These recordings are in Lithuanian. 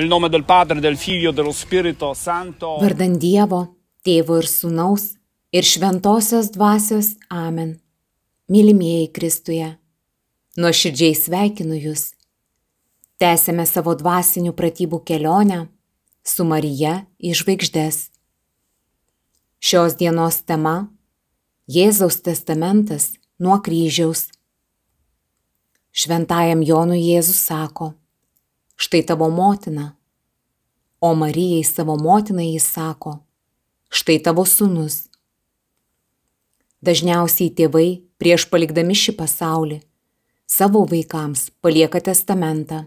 Nel nome del Padre, del Figlio, dello Spirito Santo. Vardant Dievo, Tėvo ir Sūnaus ir Šventosios Dvasios Amen. Mylimieji Kristuje, nuoširdžiai sveikinu Jūs. Tęsėme savo dvasinių pratybų kelionę su Marija į žvaigždės. Šios dienos tema - Jėzaus testamentas nuo kryžiaus. Šventajam Jonui Jėzus sako, štai tavo motina. O Marijai savo motinai jis sako, štai tavo sunus. Dažniausiai tėvai prieš palikdami šį pasaulį savo vaikams palieka testamentą.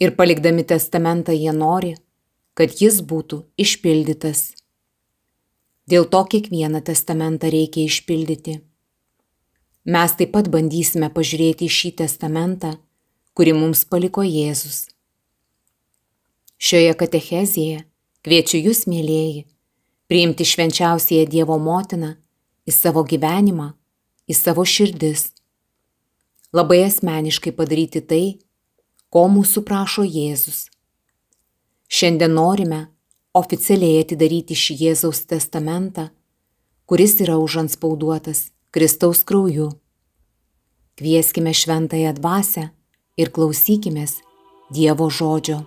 Ir palikdami testamentą jie nori, kad jis būtų išpildytas. Dėl to kiekvieną testamentą reikia išpildyti. Mes taip pat bandysime pažiūrėti į šį testamentą kurį mums paliko Jėzus. Šioje katechezėje kviečiu jūs, mėlyjeji, priimti švenčiausiąją Dievo motiną į savo gyvenimą, į savo širdis. Labai asmeniškai padaryti tai, ko mūsų prašo Jėzus. Šiandien norime oficialiai atidaryti šį Jėzaus testamentą, kuris yra užanspauduotas Kristaus krauju. Kvieskime šventąją dvasę ir klausykimės Dievo žodžio.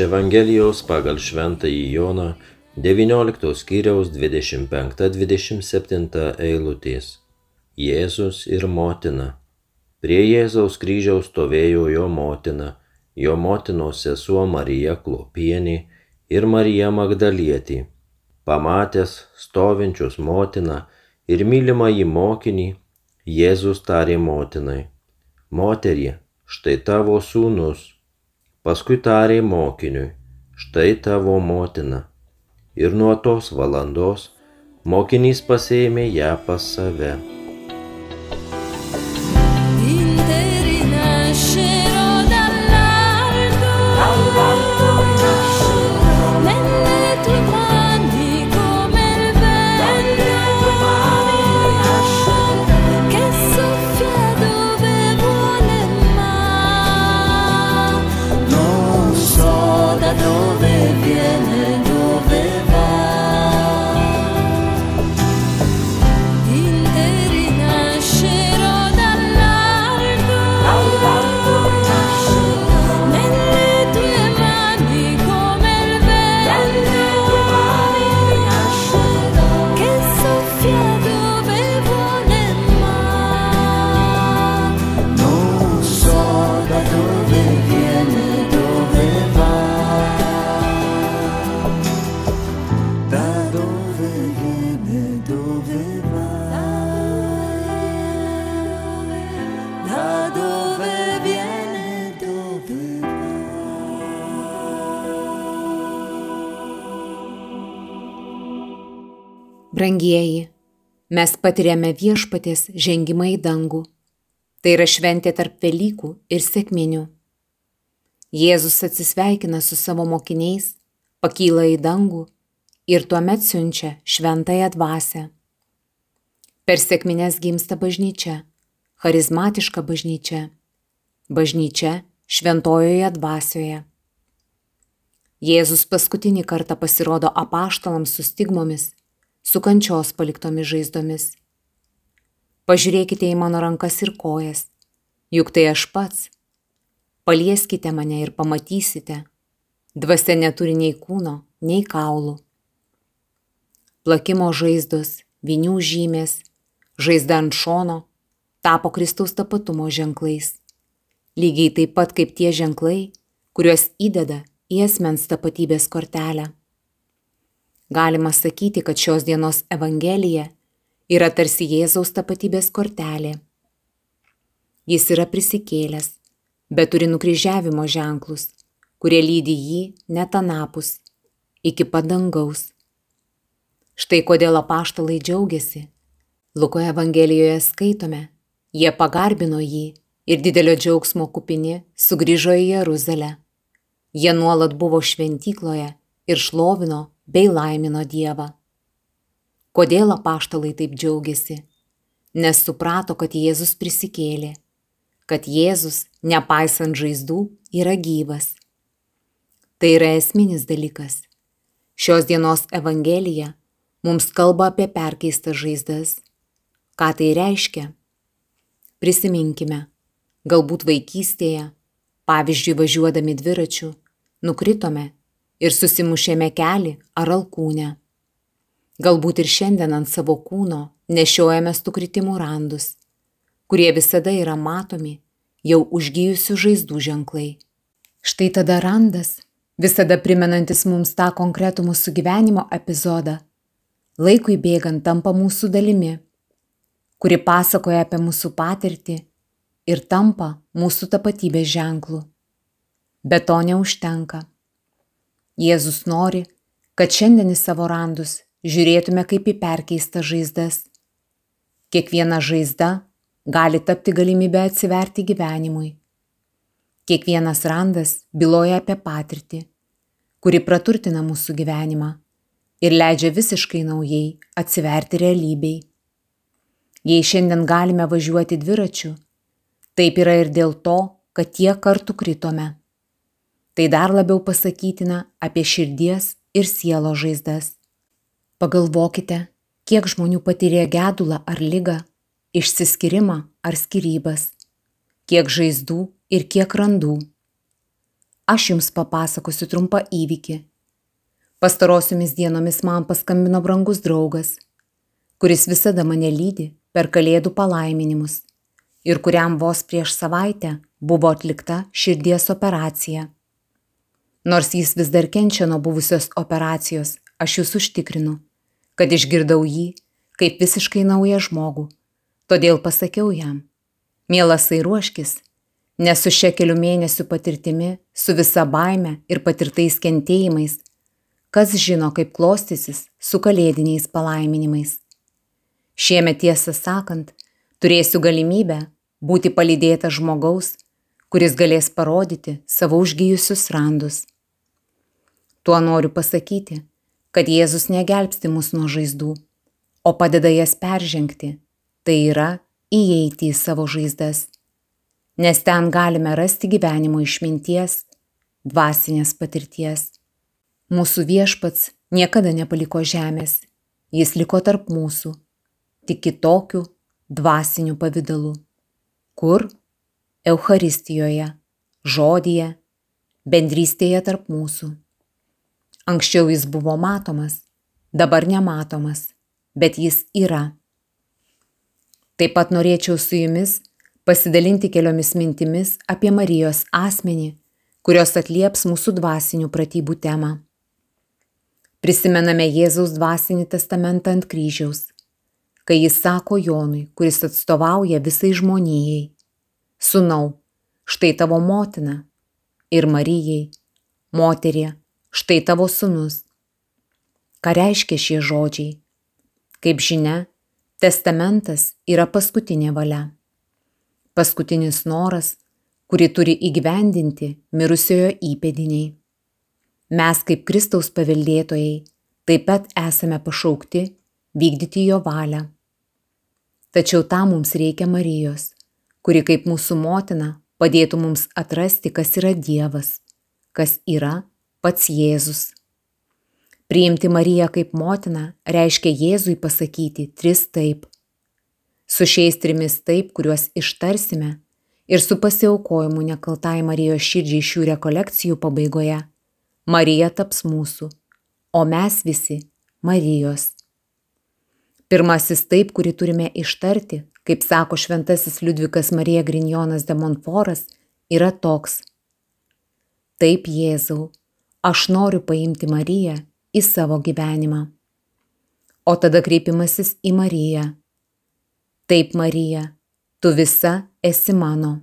Evangelijos pagal Šventąjį Joną 19 skyriaus 25-27 eilutės. Jėzus ir motina. Prie Jėzaus kryžiaus stovėjo jo motina, jo motinos sesuo Marija Klopienė ir Marija Magdalietė. Pamatęs stovinčius motiną ir mylimą į mokinį, Jėzus tarė motinai, moterie, štai tavo sūnus. Paskui tarė mokiniui, štai tavo motina. Ir nuo tos valandos mokinys pasėmė ją pas save. Brangieji, mes patiriame viešpatės žengimą į dangų. Tai yra šventė tarp Velykų ir sėkminių. Jėzus atsisveikina su savo mokiniais, pakyla į dangų ir tuomet siunčia šventąją dvasę. Per sėkminės gimsta bažnyčia, charizmatiška bažnyčia, bažnyčia šventojoje dvasioje. Jėzus paskutinį kartą pasirodo apaštalams su stigmomis su kančios paliktomis žaizdomis. Pažiūrėkite į mano rankas ir kojas, juk tai aš pats. Palieskite mane ir pamatysite, dvasia neturi nei kūno, nei kaulų. Plakimo žaizdos, vinių žymės, žaizda ant šono tapo Kristaus tapatumo ženklais. Lygiai taip pat kaip tie ženklai, kuriuos įdeda į asmens tapatybės kortelę. Galima sakyti, kad šios dienos Evangelija yra tarsi Jėzaus tapatybės kortelė. Jis yra prisikėlęs, bet turi nukryžiavimo ženklus, kurie lydi jį net anapus, iki padangaus. Štai kodėl apaštalai džiaugiasi. Luko Evangelijoje skaitome, jie pagarbino jį ir didelio džiaugsmo kupini sugrįžo į Jeruzalę. Jie nuolat buvo šventykloje ir šlovino bei laimino Dievą. Kodėl apaštalai taip džiaugiasi? Nes suprato, kad Jėzus prisikėlė, kad Jėzus, nepaisant žaizdų, yra gyvas. Tai yra esminis dalykas. Šios dienos Evangelija mums kalba apie perkeistas žaizdas. Ką tai reiškia? Prisiminkime, galbūt vaikystėje, pavyzdžiui, važiuodami dviračiu, nukritome ir susimušėme kelį ar alkūnę. Galbūt ir šiandien ant savo kūno nešiojame stukritimų randus, kurie visada yra matomi jau užgyjusių žaizdų ženklai. Štai tada randas, visada primenantis mums tą konkretų mūsų gyvenimo epizodą, laikui bėgant tampa mūsų dalimi, kuri pasakoja apie mūsų patirtį ir tampa mūsų tapatybės ženklu. Bet to neužtenka. Jėzus nori, kad šiandien į savo randus žiūrėtume kaip į perkeistas žaizdas. Kiekviena žaizda gali tapti galimybę atsiverti gyvenimui. Kiekvienas randas byloja apie patirtį, kuri praturtina mūsų gyvenimą ir leidžia visiškai naujai atsiverti realybei. Jei šiandien galime važiuoti dviračiu, taip yra ir dėl to, kad tiek kartų kritome. Tai dar labiau pasakytina apie širdies ir sielo žaizdas. Pagalvokite, kiek žmonių patyrė gedulą ar lygą, išsiskyrimą ar skirybas, kiek žaizdų ir kiek randų. aš jums papasakosiu trumpą įvykį. Pastarosiomis dienomis man paskambino brangus draugas, kuris visada mane lydi per kalėdų palaiminimus ir kuriam vos prieš savaitę buvo atlikta širdies operacija. Nors jis vis dar kenčia nuo buvusios operacijos, aš jūs užtikrinu, kad išgirdau jį kaip visiškai naują žmogų. Todėl pasakiau jam, mielasai ruoškis, nes su šia kelių mėnesių patirtimi, su visa baime ir patirtais kentėjimais, kas žino, kaip klostysis su kalėdiniais palaiminimais. Šiemet tiesą sakant, turėsiu galimybę būti palydėta žmogaus, kuris galės parodyti savo užgyjusius randus. Tuo noriu pasakyti, kad Jėzus negelbsti mus nuo žaizdų, o padeda jas peržengti, tai yra įeiti į savo žaizdas, nes ten galime rasti gyvenimo išminties, dvasinės patirties. Mūsų viešpats niekada nepaliko žemės, jis liko tarp mūsų, tik kitokių dvasinių pavydalų. Kur? Eucharistijoje, žodyje, bendrystėje tarp mūsų. Anksčiau jis buvo matomas, dabar nematomas, bet jis yra. Taip pat norėčiau su jumis pasidalinti keliomis mintimis apie Marijos asmenį, kurios atlieps mūsų dvasinių pratybų temą. Prisimename Jėzaus dvasinį testamentą ant kryžiaus, kai jis sako Jonui, kuris atstovauja visai žmonijai, Sūnau, štai tavo motina ir Marijai, moterie, štai tavo sunus. Ką reiškia šie žodžiai? Kaip žinia, testamentas yra paskutinė valia. Paskutinis noras, kurį turi įgyvendinti mirusiojo įpėdiniai. Mes kaip Kristaus paveldėtojai taip pat esame pašaukti vykdyti jo valią. Tačiau tam mums reikia Marijos, kuri kaip mūsų motina padėtų mums atrasti, kas yra Dievas, kas yra pats Jėzus. Priimti Mariją kaip motiną reiškia Jėzui pasakyti tris taip. Su šiais trimis taip, kuriuos ištarsime, ir su pasiaukojimu nekaltai Marijos širdžiai šių rekolekcijų pabaigoje, Marija taps mūsų, o mes visi Marijos. Pirmasis taip, kurį turime ištarti, kaip sako šventasis Liudvikas Marija Grinjonas de Montforas, yra toks. Taip Jėzau, aš noriu paimti Mariją į savo gyvenimą. O tada kreipimasis į Mariją. Taip, Marija, tu visa esi mano.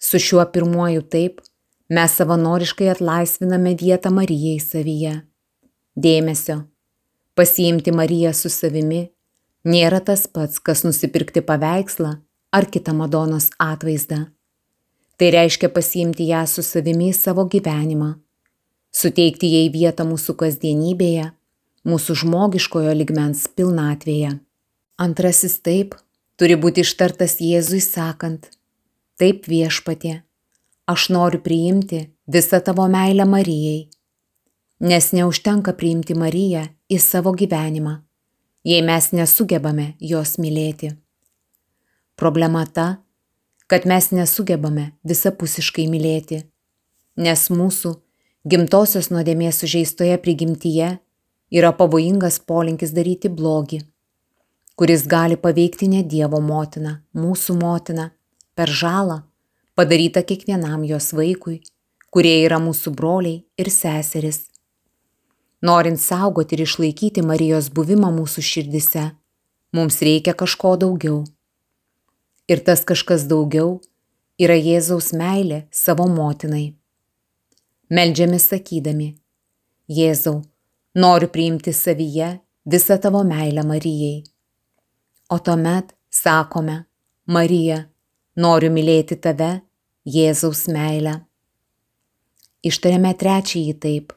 Su šiuo pirmuoju taip mes savanoriškai atlaisviname vietą Marijai savyje. Dėmesio. Pasiimti Mariją su savimi nėra tas pats, kas nusipirkti paveikslą ar kitą Madonos atvaizdą. Tai reiškia pasiimti ją su savimi į savo gyvenimą suteikti jai vietą mūsų kasdienybėje, mūsų žmogiškojo ligmens pilnatvėje. Antrasis taip turi būti ištartas Jėzui sakant, taip viešpatė, aš noriu priimti visą tavo meilę Marijai, nes neužtenka priimti Mariją į savo gyvenimą, jei mes nesugebame jos mylėti. Problema ta, kad mes nesugebame visapusiškai mylėti, nes mūsų gimtosios nuodėmės sužeistoje prigimtyje yra pavojingas polinkis daryti blogį, kuris gali paveikti ne Dievo motiną, mūsų motiną, per žalą padarytą kiekvienam jos vaikui, kurie yra mūsų broliai ir seseris. Norint saugoti ir išlaikyti Marijos buvimą mūsų širdise, mums reikia kažko daugiau. Ir tas kažkas daugiau yra Jėzaus meilė savo motinai meldžiamės sakydami, Jėzau, noriu priimti savyje visą tavo meilę Marijai. O tuomet sakome, Marija, noriu mylėti tave, Jėzaus meilę. Ištariame trečiąjį taip,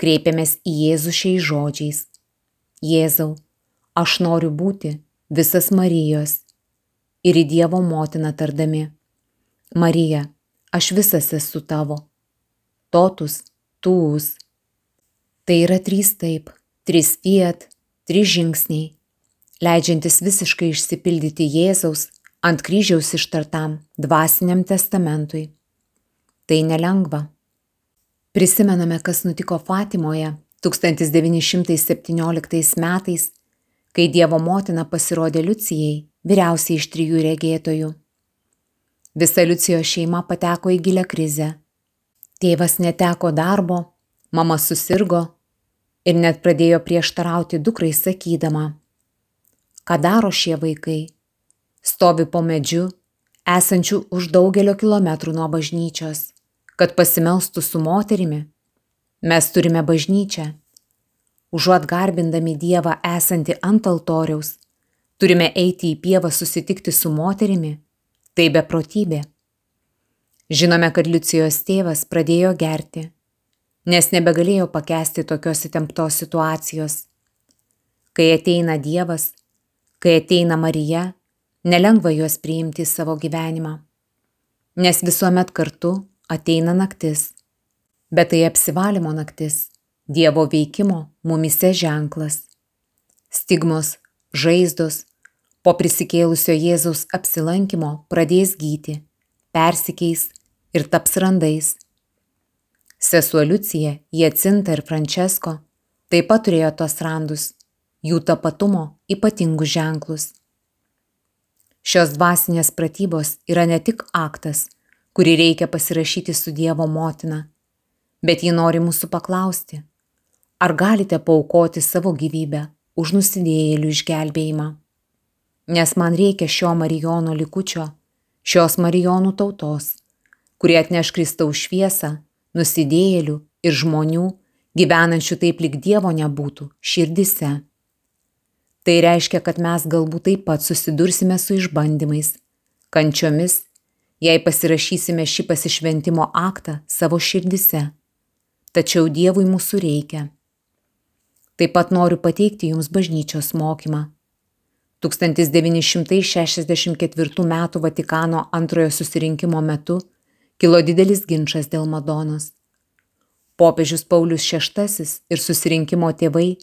kreipiamės į Jėzų šiais žodžiais. Jėzau, aš noriu būti visas Marijos ir į Dievo motiną tardami. Marija, aš visas esu tavo totus, tūs. Tai yra trys taip, trys viet, trys žingsniai, leidžiantis visiškai išsipildyti Jėzaus ant kryžiaus ištartam dvasiniam testamentui. Tai nelengva, Prisimename, kas nutiko Fatimoje 1917 metais, kai Dievo motina pasirodė Liucijai, vyriausiai iš trijų regėtojų. Visa Liucijos šeima pateko į gilę krizę. Tėvas neteko darbo, mama susirgo ir net pradėjo prieštarauti dukrai sakydama, ką daro šie vaikai. Stovi po medžiu, esančiu už daugelio kilometrų nuo bažnyčios, kad pasimelstų su moterimi. Mes turime bažnyčią. Užuot garbindami Dievą esantį ant altoriaus, turime eiti į pievą susitikti su moterimi. Tai beprotybė. Žinome, kad Liucijos tėvas pradėjo gerti, nes nebegalėjo pakęsti tokios įtemptos situacijos. Kai ateina Dievas, kai ateina Marija, nelengva juos priimti į savo gyvenimą, nes visuomet kartu ateina naktis, bet tai apsivalymo naktis, Dievo veikimo mumise ženklas. Stigmos, žaizdos, po prisikėlusio Jėzaus apsilankimo pradės gyti, persikeis ir taps randais. Sesuo Liucija, Jacinta ir Francesco taip pat turėjo tos randus, jų tapatumo ypatingus ženklus. Šios dvasinės pratybos yra ne tik aktas, kurį reikia pasirašyti su Dievo motina, bet ji nori mūsų paklausti, ar galite paukoti savo gyvybę už nusidėjėlių išgelbėjimą. Nes man reikia šio Marijono likučio, šios Marijonų tautos, kurie atneš Kristaus šviesą nusidėjėlių ir žmonių, gyvenančių taip lik Dievo nebūtų, širdise. Tai reiškia, kad mes galbūt taip pat susidursime su išbandymais, kančiomis, jei pasirašysime šį pasišventimo aktą savo širdise. Tačiau Dievui mūsų reikia. Taip pat noriu pateikti Jums bažnyčios mokymą. 1964 m. Vatikano antrojo susirinkimo metu kilo didelis ginčas dėl Madonos. Popiežius Paulius VI ir susirinkimo tėvai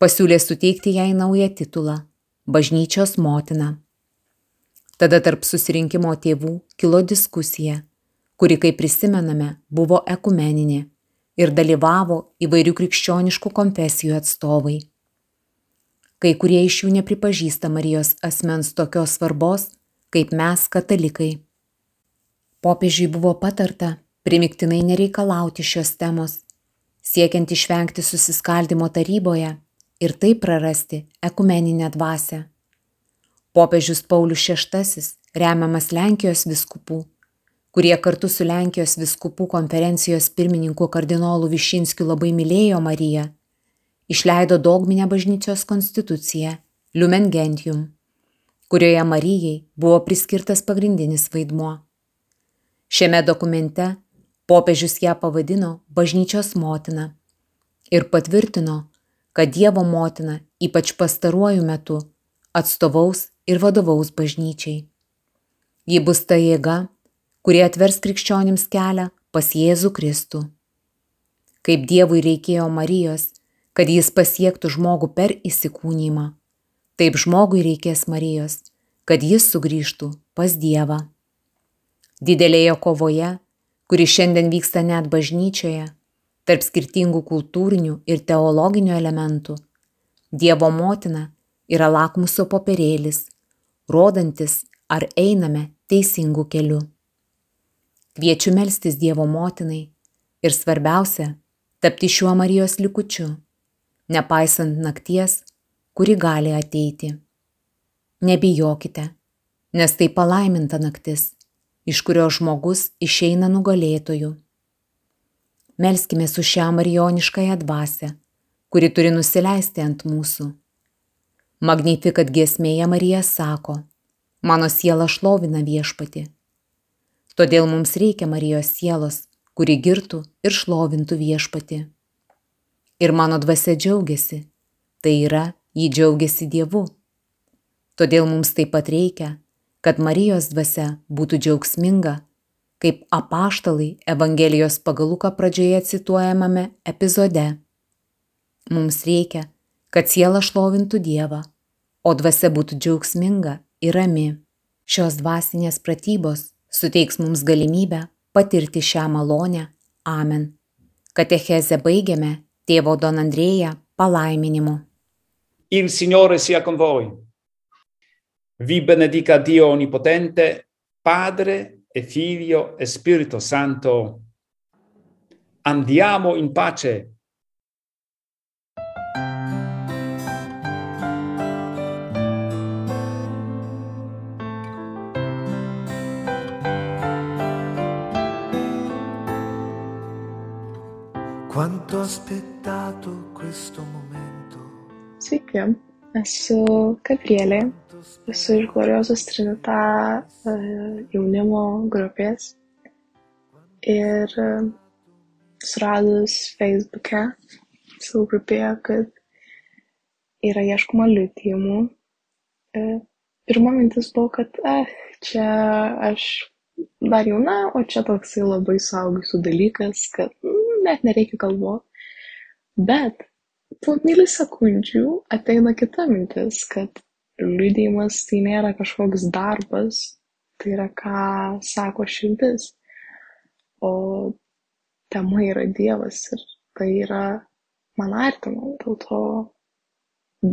pasiūlė suteikti jai naują titulą - bažnyčios motina. Tada tarp susirinkimo tėvų kilo diskusija, kuri, kaip prisimename, buvo ekumeninė ir dalyvavo įvairių krikščioniškų konfesijų atstovai. Kai kurie iš jų nepripažįsta Marijos asmens tokios svarbos, kaip mes katalikai. Popiežiui buvo patarta primiktinai nereikalauti šios temos, siekiant išvengti susiskaldimo taryboje ir taip prarasti ekumeninę dvasę. Popiežius Paulius VI, remiamas Lenkijos viskupų, kurie kartu su Lenkijos viskupų konferencijos pirmininku kardinolu Višinskiu labai mylėjo Mariją, išleido dogminę bažnyčios konstituciją Lumen Gentium, kurioje Marijai buvo priskirtas pagrindinis vaidmuo. Šiame dokumente popiežius ją pavadino bažnyčios motina ir patvirtino, kad Dievo motina ypač pastaruoju metu atstovaus ir vadovaus bažnyčiai. Ji bus ta jėga, kurie atvers krikščionims kelią pas Jėzų Kristų. Kaip Dievui reikėjo Marijos, kad jis pasiektų žmogų per įsikūnymą, taip žmogui reikės Marijos, kad jis sugrįžtų pas Dievą. Didelėje kovoje, kuri šiandien vyksta net bažnyčioje, tarp skirtingų kultūrinių ir teologinių elementų, Dievo motina yra lakmuso popierėlis, rodantis, ar einame teisingu keliu. Kviečiu melstis Dievo motinai ir svarbiausia - tapti šiuo Marijos likučiu, nepaisant nakties, kuri gali ateiti. Nebijokite, nes tai palaiminta naktis iš kurio žmogus išeina nugalėtoju. Melskime su šią marijoniškąją dvasę, kuri turi nusileisti ant mūsų. Magnifikat giesmėje Marija sako, mano siela šlovina viešpati. Todėl mums reikia Marijos sielos, kuri girtų ir šlovintų viešpati. Ir mano dvasia džiaugiasi, tai yra, jį džiaugiasi Dievu. Todėl mums taip pat reikia, kad Marijos dvasia būtų džiaugsminga, kaip apaštalai Evangelijos pagal Luką pradžioje cituojamame epizode. Mums reikia, kad siela šlovintų Dievą, o dvasia būtų džiaugsminga ir rami. Šios dvasinės pratybos suteiks mums galimybę patirti šią malonę. Amen. Katechezę baigiame tėvo Don Andrėja palaiminimu. Il Signore sia con voi. Vi benedica Dio Onnipotente, Padre e Figlio e Spirito Santo. Andiamo in pace. Quanto ho aspettato questo momento. Sveiki, esu Gabrielė, esu iš Gloriozos Trinita jaunimo grupės ir e, suradus Facebook'e savo grupėje, kad yra ieškoma liudijimų. e, Pirma mintis buvo, kad, eh, čia aš dar jauna, o čia toksai labai saugusių dalykas, kad mm, net nereikia galvoti. Bet po milisekundžių ateina kita mintis, kad liudijimas tai nėra kažkoks darbas, tai yra ką sako širdis, o tema yra Dievas ir tai yra man artima, dėl to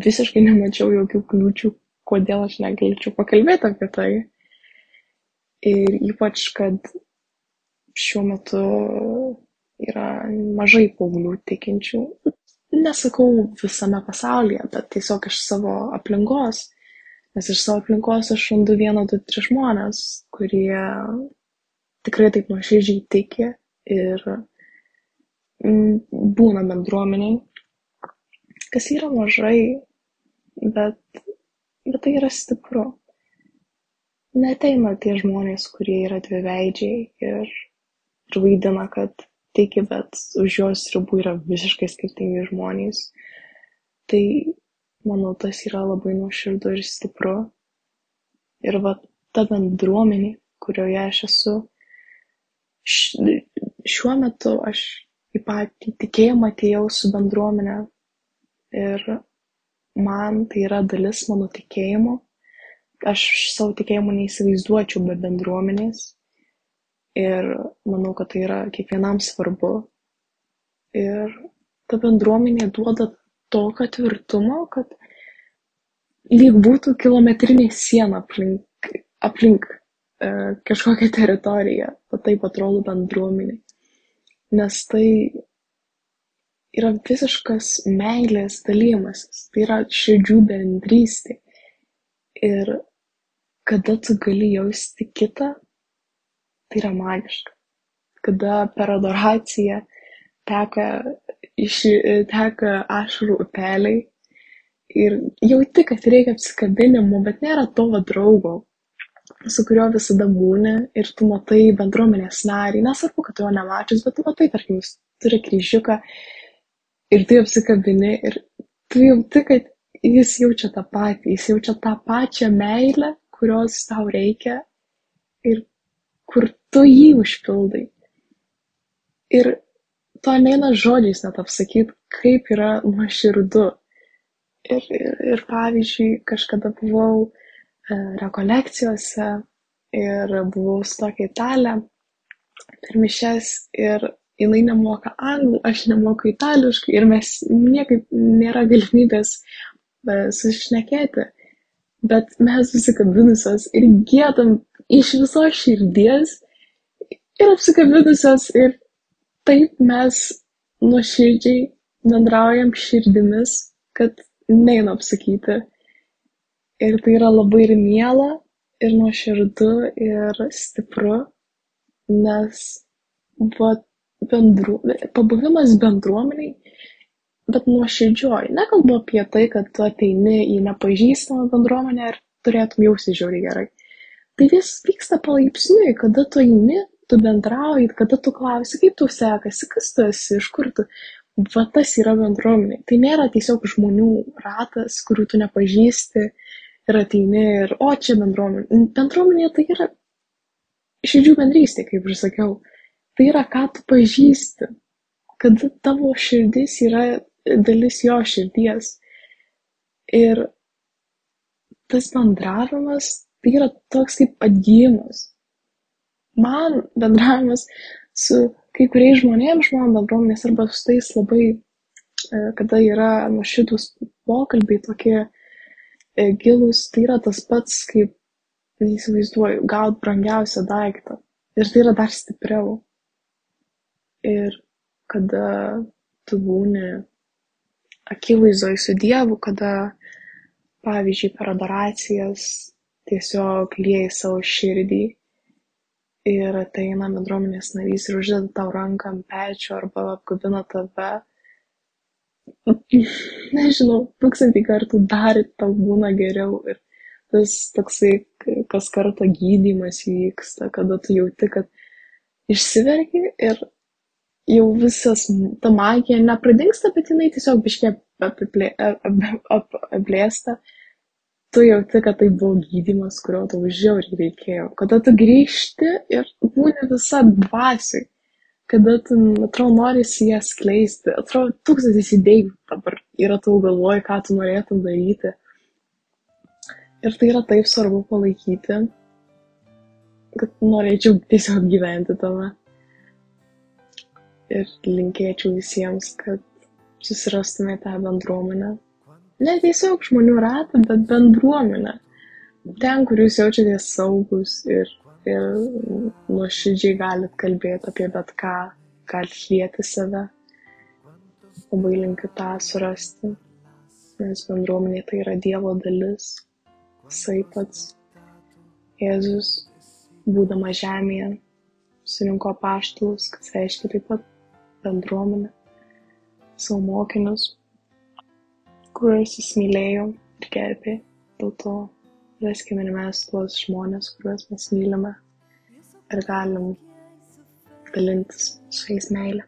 visiškai nemačiau jokių kliūčių, kodėl aš negalėčiau pakalbėti apie tai. Ir ypač, kad šiuo metu yra mažai paauglių tikinčių. Nesakau visame pasaulyje, bet tiesiog iš savo aplinkos. Nes iš savo aplinkos aš randu vieną, du, tris žmonės, kurie tikrai taip nuoširdžiai tiki ir mm, būna bendruomeniai, kas yra mažai, bet, bet tai yra stipru. Neteina tie žmonės, kurie yra dviveidžiai ir, ir vaidina, kad tiki, bet už jos ribų yra visiškai skirtingi žmonės. Tai, manau, tas yra labai nuoširdu ir stipru. Ir va ta bendruomenė, kurioje aš esu, šiuo metu aš į patį tikėjimą atėjau su bendruomenė ir man tai yra dalis mano tikėjimo. Aš savo tikėjimo neįsivaizduočiau be bendruomenės ir manau, kad tai yra kiekvienam svarbu. Ir ta bendruomenė duoda tokio tvirtumo, kad lyg būtų kilometrinė siena aplink, aplink e, kažkokią teritoriją, o taip atrodo bendruomenė. Nes tai yra visiškas meilės dalymasis, tai yra širdžių bendrystė. Ir kada tu gali jausti kitą, tai yra magiška. Kada per adoraciją teka, iš, teka ašarų upeliai ir jauti, kad reikia apsikabinimo, bet nėra to draugo, su kuriuo visada būni ir tu matai bendruomenės narį, nesvarbu, kad tu jo nemačius, bet tu matai, tarkim, jis turi kryžiuką ir tu apsikabini ir tu jauti, kad jis jaučia tą patį, jis jaučia tą pačią meilę, kurios tau reikia ir kur tu jį užpildai. Ir to neina žodžiais net apsakyti, kaip yra nuoširdu. Ir, ir, ir pavyzdžiui, kažkada buvau e, rekolekcijose ir buvau su tokia italė per mišes ir jinai nemoka anglų, aš nemoku itališkai ir mes niekaip nėra galimybės e, susišnekėti. Bet mes susikabinusios ir gėdam iš visos širdies ir apsikabinusios ir taip mes nuoširdžiai bendraujam širdimis, kad neina apsakyti. Ir tai yra labai ir miela, ir nuoširdu, ir stipru, nes bendru, pabuvimas bendruomeniai, bet nuoširdžioj. Nekalbu apie tai, kad tu ateini į nepažįstamą bendruomenę ir turėtum jausti žiauriai gerai tai vis vyksta palaipsniui kada tu eini tu bendrauji kada tu klausi kaip tau sekasi kas tu esi iš kur tu. Va tas yra bendruomenė. Tai nėra tiesiog žmonių ratas kurių tu nepažįsti ir ateini ir o čia bendruomenė. Bendruomenė tai yra širdžių bendrystė kaip ir sakiau. Tai yra ką tu pažįsti kad tavo širdis yra dalis jo širdies. Ir tas bendravimas tai yra toks kaip atgijimas. Man bendravimas su kai kuriais žmonėms, žmonėms bendruomenės arba su tais labai, e, kada yra nuoširdus pokalbiai tokie e, gilus, tai yra tas pats, kaip, neįsivaizduoju, gaut brangiausią daiktą. Ir tai yra dar stipriau. Ir kada tu būni akivaizdoj su Dievu, kada, pavyzdžiui, per adoracijas tiesiog lieji savo širdį ir ateina bendruomenės narys ir uždeda tau ranką ant pečių arba apkabina tave. Nežinau, tūkstantį kartų dar tau būna geriau ir tas toksai kas kartą gydymas vyksta, kada tu jauti, kad išsiverki ir jau visas, ta magija nepradingsta, bet jinai tiesiog biškiai aplėsta tu jauti, kad tai buvo gydymas, kurio tau žiauriai reikėjo. Kada tu grįžti ir būni visa dvasiai, kada tu, atrodo, norisi ją skleisti, atrodo, tūkstantis idėjų dabar yra tau galvoj, ką tu norėtum daryti. Ir tai yra taip svarbu palaikyti, kad norėčiau tiesiog gyventi tame. Ir linkėčiau visiems, kad susirastumėte bendruomenę, ne tiesiog žmonių ratą, bet bendruomenę. Ten, kur jūs jaučiatės saugus ir, ir nuoširdžiai galit kalbėti apie bet ką, galit lieti save. Labai linkiu tą surasti, nes bendruomenė tai yra Dievo dalis. Jisai pats Jėzus, būdama žemėje, surinko paštalus, kas reiškia taip pat bendruomenę, savo mokinius kuriuos jis mylėjo ir gerbė. Dėl to raskime ir mes tuos žmonės, kuriuos mes mylime ir galim dalintis su jais meilę.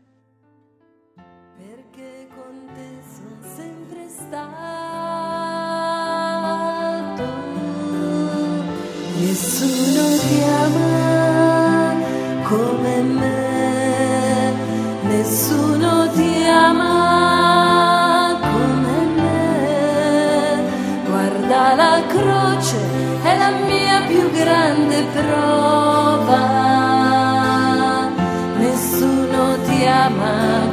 Perché con te son sempre stato. Nessuno ti ama come me, nessuno ti ama grande prova. Nessuno ti ama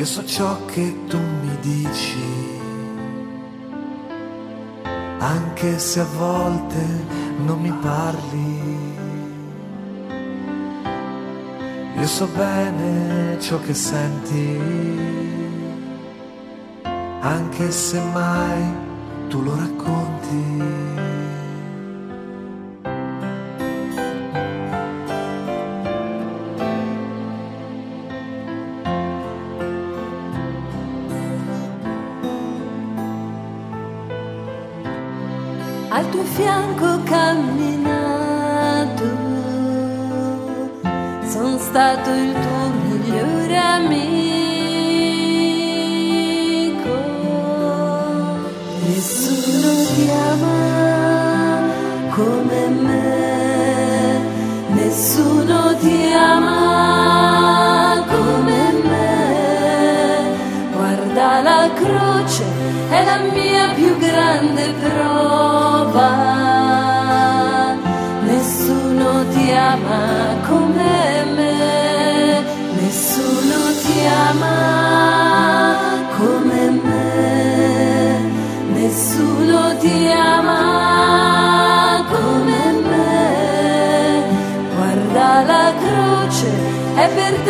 Io so ciò che tu mi dici, anche se a volte non mi parli. Io so bene ciò che senti, anche se mai tu lo racconti. Tuo fianco camminato, sono stato il tuo migliore amico. Nessuno ti ama come me, nessuno ti ama come me. Guarda la croce, è la mia più grande prova. Nessuno ti ama come me, nessuno ti ama come me, nessuno ti ama come me. Guarda la croce, è per te